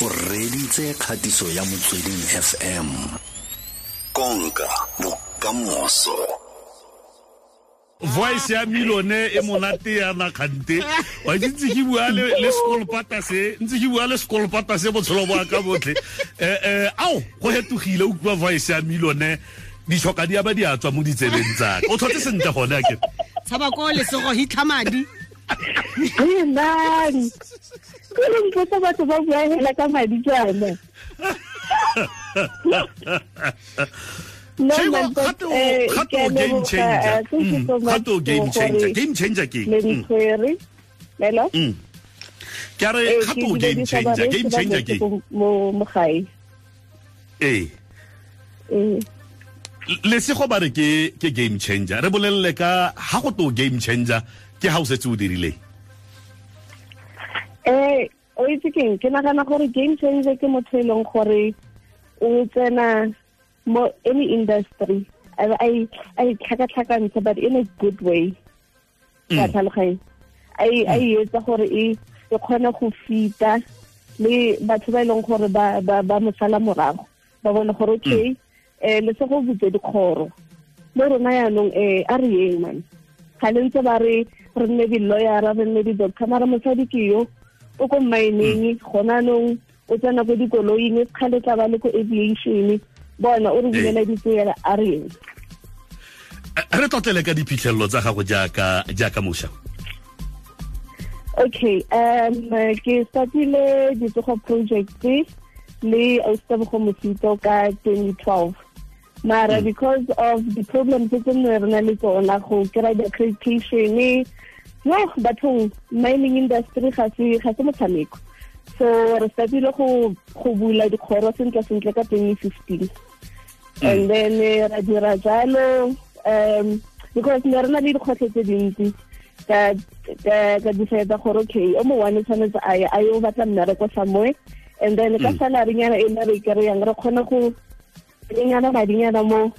o reditse kgatiso ya motsweding fm konka bokamoso. Voice ya milone e monate yana kgante wa itse ntse ke bua le sekolopata se ntse ke bua le sekolopata se botshelo bo ka botlhe. Eh ao go hetogile o kua voice ya milone. Ditlhoka di aba di a tswa mo ditsebeng tsaka o tlhotse sentle gone a ke tshaba ko lesego hitlha kore ntho tsa batho ba bua hela ka madi tsana game re ke bare ke game changer. Re bolelele ka ha go to game changer ke ha o setse o dirileng eh o itse keng? Ke nagana gore game changer ke motho e leng gore o tsena mo any industry. A a tlhakatlhakantsha but in a good way. Ka Mm. tlhaloganya. A a e etsa gore e kgone go fita le batho ba e leng gore ba ba ba mo sala morago. Ba bone gore okay eh le se go butse dikgoro. Mo rona yaanong eh a re yeng man? Ga le ntse ba re re nne di-lawyera re nne di-doctor mara mosadi ke yo o ko mining gona nong o tsena ko dikoloing kgale tla ba le ko aviation bona o re bulela ditseela a re yeng Eh, re tlotlele ka diphitlhelelo tsa gago jaaka jaaka mošwa. Okay um ke startile ditsogo project le austabogo mosito ka 2012 mara because of the problems tse nne re na le tsona go kry accreditation yo bathong mining industry ga se ga se motshameko. So re startile go go bula dikgoro sentle sentle ka 2015 and then eh, ra dira jalo um because ne re na le dikgwetlho tse dintsi ka ka decide gore okay o mo one tshwanetse a ye a yo batla mmereko somewhere and then ka salary nyana e le re kry-ang re kgone go renyana madinyana mo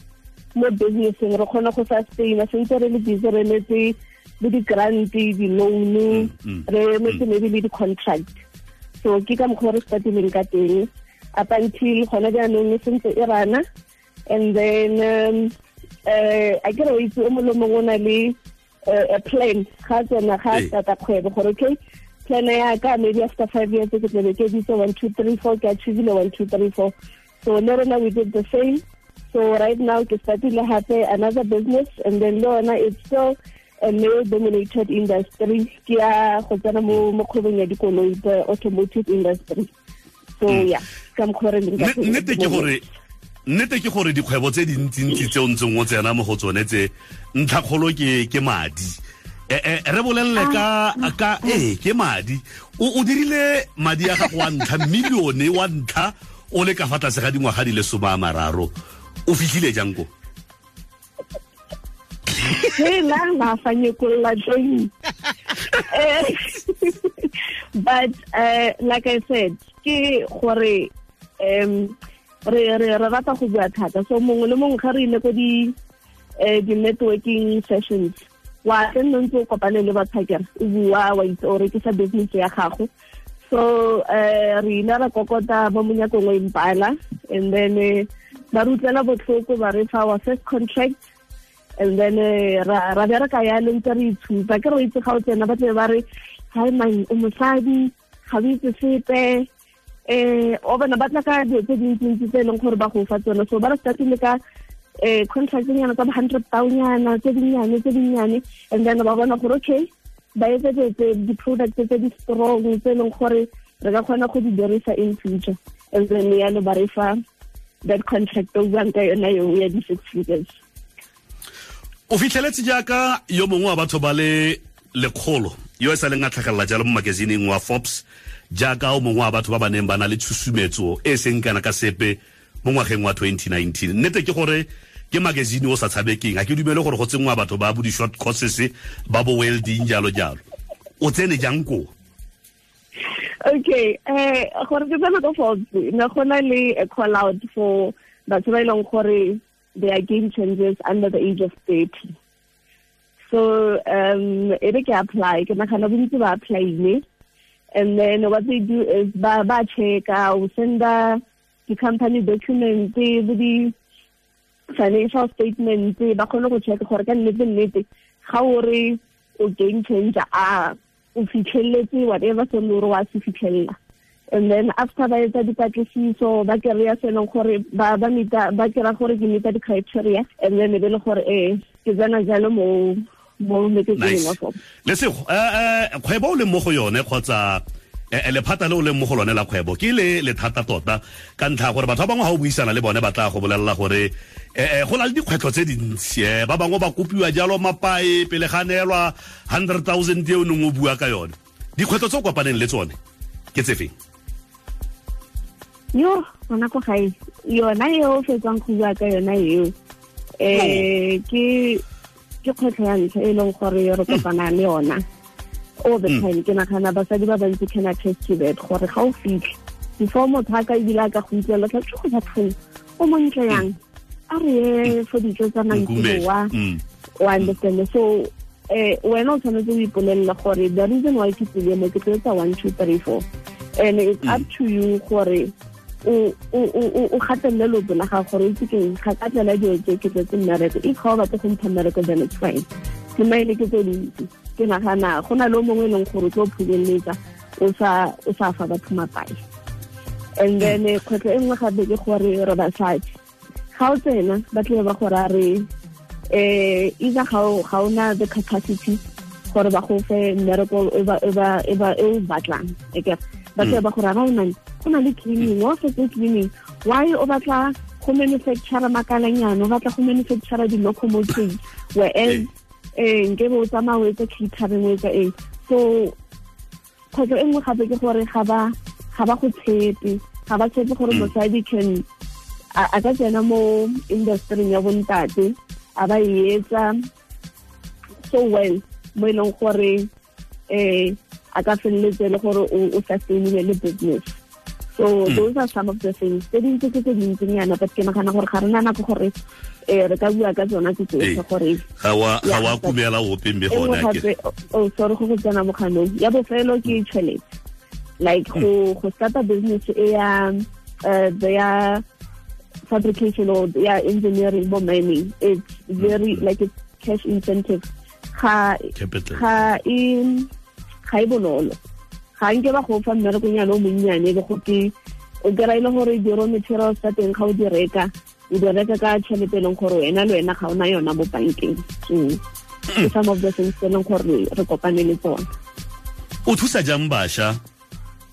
mo businesseng re kgone go sustaina sentse re le busy re emetse le di-grant di-loan mm, re emetse maybe le di-contract. So ke ka mokgwa re startileng ka teng. Up until gona jaanong e sentse e rana and then um, uh, a kere o itse o mongwe le mongwe o na le uh, a plan. Ga tsena ga Ee. starta kgwebo gore okay plan ya ka maybe after five years ke tlabe ke ditse one two three four ke achievile one two three four. So le rona we did the same. So right now ke startile hape another business and then le yona it's still male dominated industry. Ke ya go tsena mo mo kgwebong ya dikoloi the automotive industry. So ka re leng ka teng nnete ke gore nnete ke gore dikgwebo tse dintsintsi tse o ntseng o tsena mo go tsone tse ntlhakgolo ke ke madi. Eh, eh, re bolelele ka ka ee ke madi. O, dirile madi a gago wa ntlha milione wa ntlha o le ka fa tlase ga dingwaga di le some a mararo. O fitlhile jang ko? Hela mafanyekolola teng Eh, but uh, like i said ke gore um re re rata go bua thata. So mongwe le mongwe ga re ile ko di eh, di-networking sessions wa ke nne ntse o kopane le bathakere o bua wa itse o rekisa business ya gago. So uh, re ile ra kokota mo monyakong o impala and then ba re utlwela botlhoko ba re fa our first contract and then eh, ra bereka yalo ntse re itshupa ke re itse ga o tsena ba tle ba re hai man o mosadi ga o itse sepe. Eh o bona ba tla ka dilo tse dintsintsi tse e leng gore ba go fa tsone. So ba re startile ka eh contract nyana tsa hundred nyana tse dinnyane tse and then ba bona gore okay ba etsetse di-product tse di strong tse e leng gore re ka kgona go di dirisa in future. And then yalo ba re fa that contract o buang ka yona eo ya di-six figures o fitlheletse jaaka yo mongwe wa batho ba le lekgolo yo e sa leng a tlhagelela jalo mo magazineng wa forbes jaaka o mongwe wa batho ba ba neng ba na le tshusumetso e seng kana ka sepe mo ngwageng wa 2019 nnete ke gore ke magazine o sa tshabekeng ga ke dumele gore go tsengwa batho ba bo di-short courses ba bo welding jalo jalo. O tsene jang koo okay eh gore ke tsena ko Forbes ne go na le a call out for batho ba e leng gore they are game changers under the age of 30 so um re ke apply ke nagana bontsi ba applyile and then what they do is ba ba checka o senda the company document di financial statement ba kgone go check gore ka nnete game changer a o whatever se fitlhelela and then after ba etsa dipatlisiso ba kry-a se leng gore ba kry-a gore ke meeta di-criteria and then e be le gore ee ke tsena jalo mo wa sona lesego kgwebo o leng mo go yone kgotsa lephata le o leng mo go lone la kgwebo ke le le thata tota ka ntlha gore batho ba bangwe ga o buisana le bone ba tla go bolelela gore eh go na le dikgwetlho tse dintsi ba bangwe ba kopiwa jalo mapae pele ga neelwa hundred thousand e o neng o bua ka yone. Dikgwetlho tse o kopaneng le tsone ke tse feng yo gona ko gae yona eo o fetsang go bua ka yona eo um ke ke kgwetlho ya ntlha e leng gore re kopana le yona. All the mm. time ke nagana basadi ba bantsi can attest to that gore ga o fitlhe before motho a ka ebile a ka go utlwela tla ke go bathong o montle yang? A re ye for dijo tsa mantsiboa wa o understand so eh wena o tshwanetse o ipolelela gore the reason why ke tsile mo ke tsetsa one two three four and it's up mm. to you gore o gatelele loto la gago gore itse keng ga ka tlela dilo tse ke mmereko. If ga o batla go mpha mmereko then it's fine. Ke maele ke tse dintsi. Ke nagana go na le o mongwe e leng gore o tlo phulelletsa o sa fa batho mapai and then kgwetlho e nngwe gape ke gore re basadi ga o tsena ba tlebe ba gore a re um either ga o na the capacity gore ba go fe mmereko e o batlang. Ba ba gore a ba o go na le cleaning wa fetse cleaning why o batla go manufacture makalanyana o batla go manufacture di-locomotives whereas um nke be o tsamaya o etsa catering o etsa eng? So kgwetlho e nngwe gape ke gore ga ba go tshepe ga ba tshepe gore mm. mosadi can a ka tsena mo industry ya bontate a ba etsa. So well mo e leng gore um a ka feleletse le gore o sustainile le business so mm. those are some of the things. Tse dintse ke tse dintsinyana but ke nagana gore ga re na nako gore um re ka bua ka tsona tse tsotlhe gore ga wa kumela ope mme gona oh sorry go go tsena moganong ya bofelo ke tšhelete like go go starta business e ya uh ya fabrication or ya engineering bo mining. It's very mm. like it's cash incentive. Ga ga e ga e bonolo ga nke ba go fa mmerekonyana o monnyane le gote o kry le gore di-raw materials tsa teng ga o di reka o di reka ka tšhelete e leng gore wena le wena ga o na yona mo bankeng. Ke some of the things tse leng gore re kopane le tsona o thusa jang bašwa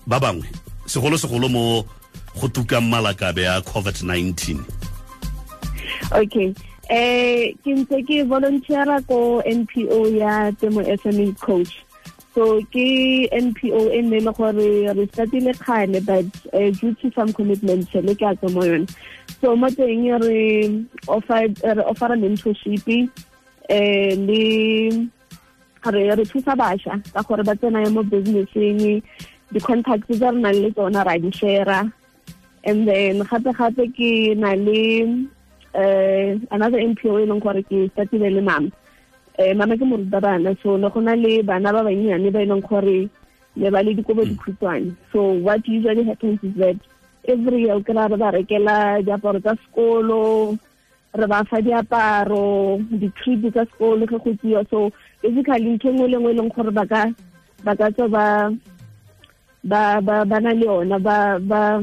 ba bangwe segolo-segolo mo go tukang malakabe a covid-19? Okay. Um ke ntse ke volunteera ko npo ya temo sme coach so ke npo e nne le gore re startile kgale but uh, due to some commitments le ke a tswa mo yone. So mo teng re offera mentorship um le re re thusa bašwa ka gore ba tsena mo businesseng di-contacts tse re nang le tsona ra di share and then gape-gape ke na le uh, another npo e leng gore ke startile le mama eh mama ke morutabana so ne go na le bana ba bannyane ba e leng gore ne ba le dikobo dikhutshwane. So what usually happens is that every year o kry re ba rekela diaparo tsa sekolo re ba fa diaparo di-trip tsa sekolo ge go tsiwa so basically ntho engwe le ngwe e leng gore ba ka tswa ba ba ba ba na le yona ba ba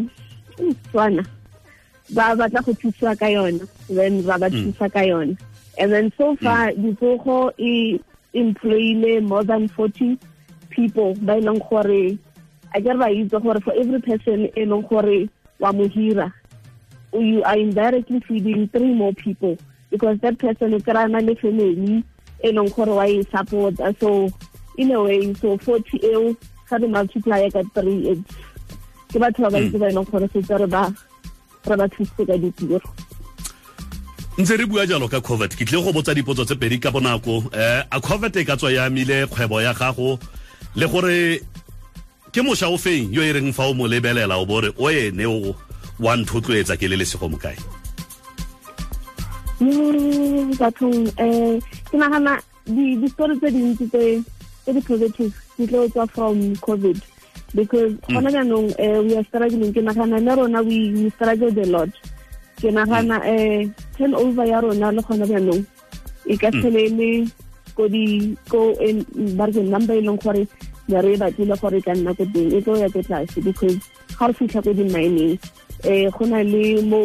tswana. Ba batla go thusiwa ka yona then ba ba mm. thusa ka yona and then so mm. far ditsogo e employile more than 40 people e leng gore a ke re ba itse gore for every person e leng gore wa you are indirectly feeding three more people because that person e kry na le family e leng gore wa e support so in a way so 40 eo ga re multiply ka three it's ke batho ba bantsi ba e leng gore setse re ba re ba thusitse ka ditiro ntse re bua jalo ka covid ke tle go botsa dipotso tse pedi ka bonako. Eh a covid e ka tswa ya amile kgwebo ya gago le gore ke mošwa o feng yo e reng fa o mo lebelela o bore o ene o wa nthotloetsa ke le lesego mokae? Bathong um ke nagana di-story tse dintsi tse di-positive di tlo tswa from covid. Because gona jaanong um we are struggling. Ke nagana le rona we struggled a lot. Ke nagana um turn over ya rona le gona jaanong e ka tshele le ko di ko ba re number e leng gore ne re batlile gore ka nna ko teng e tlo ya ko tlase because ga re fitlha ko di-mining um go na le mo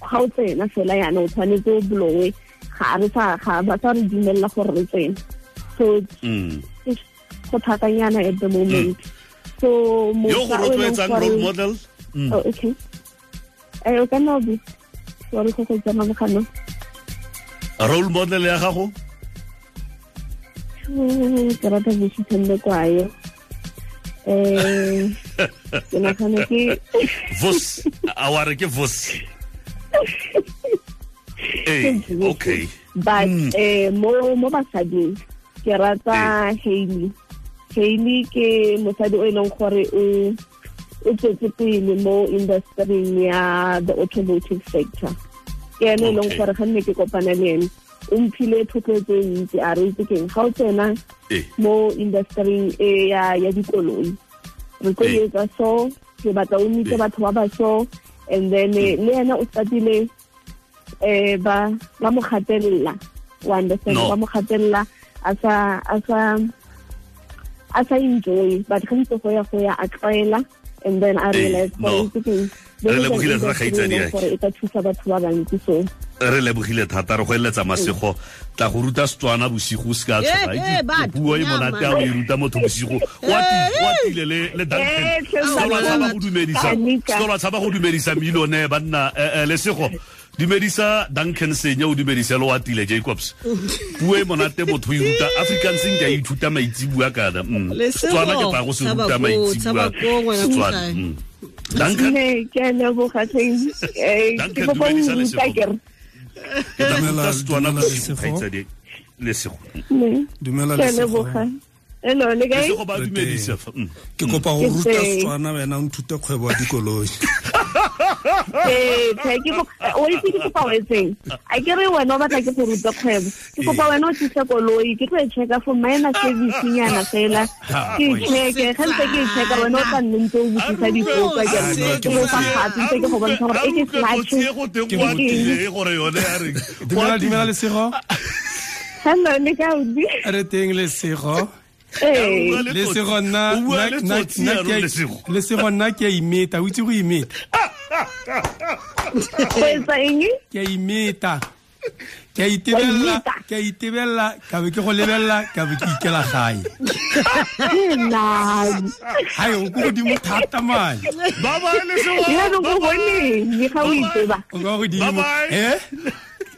ga o tsena fela yana o tshwanetse o blowe ga re sa ga ba sa re dumelela gore re so Mm. go thatanyana at the moment so yo go mokgwa o leng rotloetsang role model Mm. Oh, okay. Eh, o ka nna o be. Sorry go go tsena mogano. role model ya gago Ke rata Vusitende kwayo. Eh, ke nagana ke vos a wa re ke vos ee okay but Mm. eh mo mo basading ke rata Hailey. Hailey ke mosadi o e leng gore o o tswetse pele mo industry ya the automotive sector. Ke ene e leng gore ga nne ke kopana le ene o mphile thotloetso e ntsi a re itse keng ga o tsena mo industry e ya ya dikoloi. Re tlo etsa so ke batla o nnitse batho ba ba so and then le ena o statile eh ba mo gatelela wa understand ba mo gatelela a sa a sa a sa enjoy. But ga ntse go ya go ya a tlwaela and then a re re lebogile thata re go eletsa masego tla go ruta setswana bosigo se ka puo e monate a o e ruta motho bosigo. Wa le dankenselwa tshaba go dumedisa mmilone banna eh, eh, lesego dumedisa duncan senya o dumedise le watile jacobs. Puo e monate motho o iruta africanceng ke a ithuta maitsibua kana tswana ke tla se ruta maitsibua. Ke mm. kopa go ruta setswana wena o nthuta kgwebo wa dikoloi. Ee, ke ke ori ke ke pa wetse. A ke re wena o batla ke go ruta kgwebo. Ke kopa wena o tsitse koloi, ke tlo e checka for minor service nyana fela. Ke checke, ga ntse ke e checka wena o tla nne ntse o butsisa dipoka ke ke mo fa khatsi ntse ke go bontsha gore e ke slash. Ke mo gore yone a re. Dumela dumela le sego. Hello, le ka u di. Re teng le sego. Le sego nna nna ke a imeta, o itse go imeta. pois eng ke a imeta ke a itebella ke a itebella ka be ke go lebella ka be ke ikela gae hai o ko godimo thata mane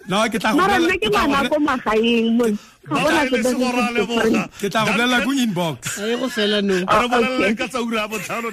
no ke tla go mara nna ke ngwana ko magaeng mon ke tla go bolela go inbox e go fela no re bona ka tsa ura botlhano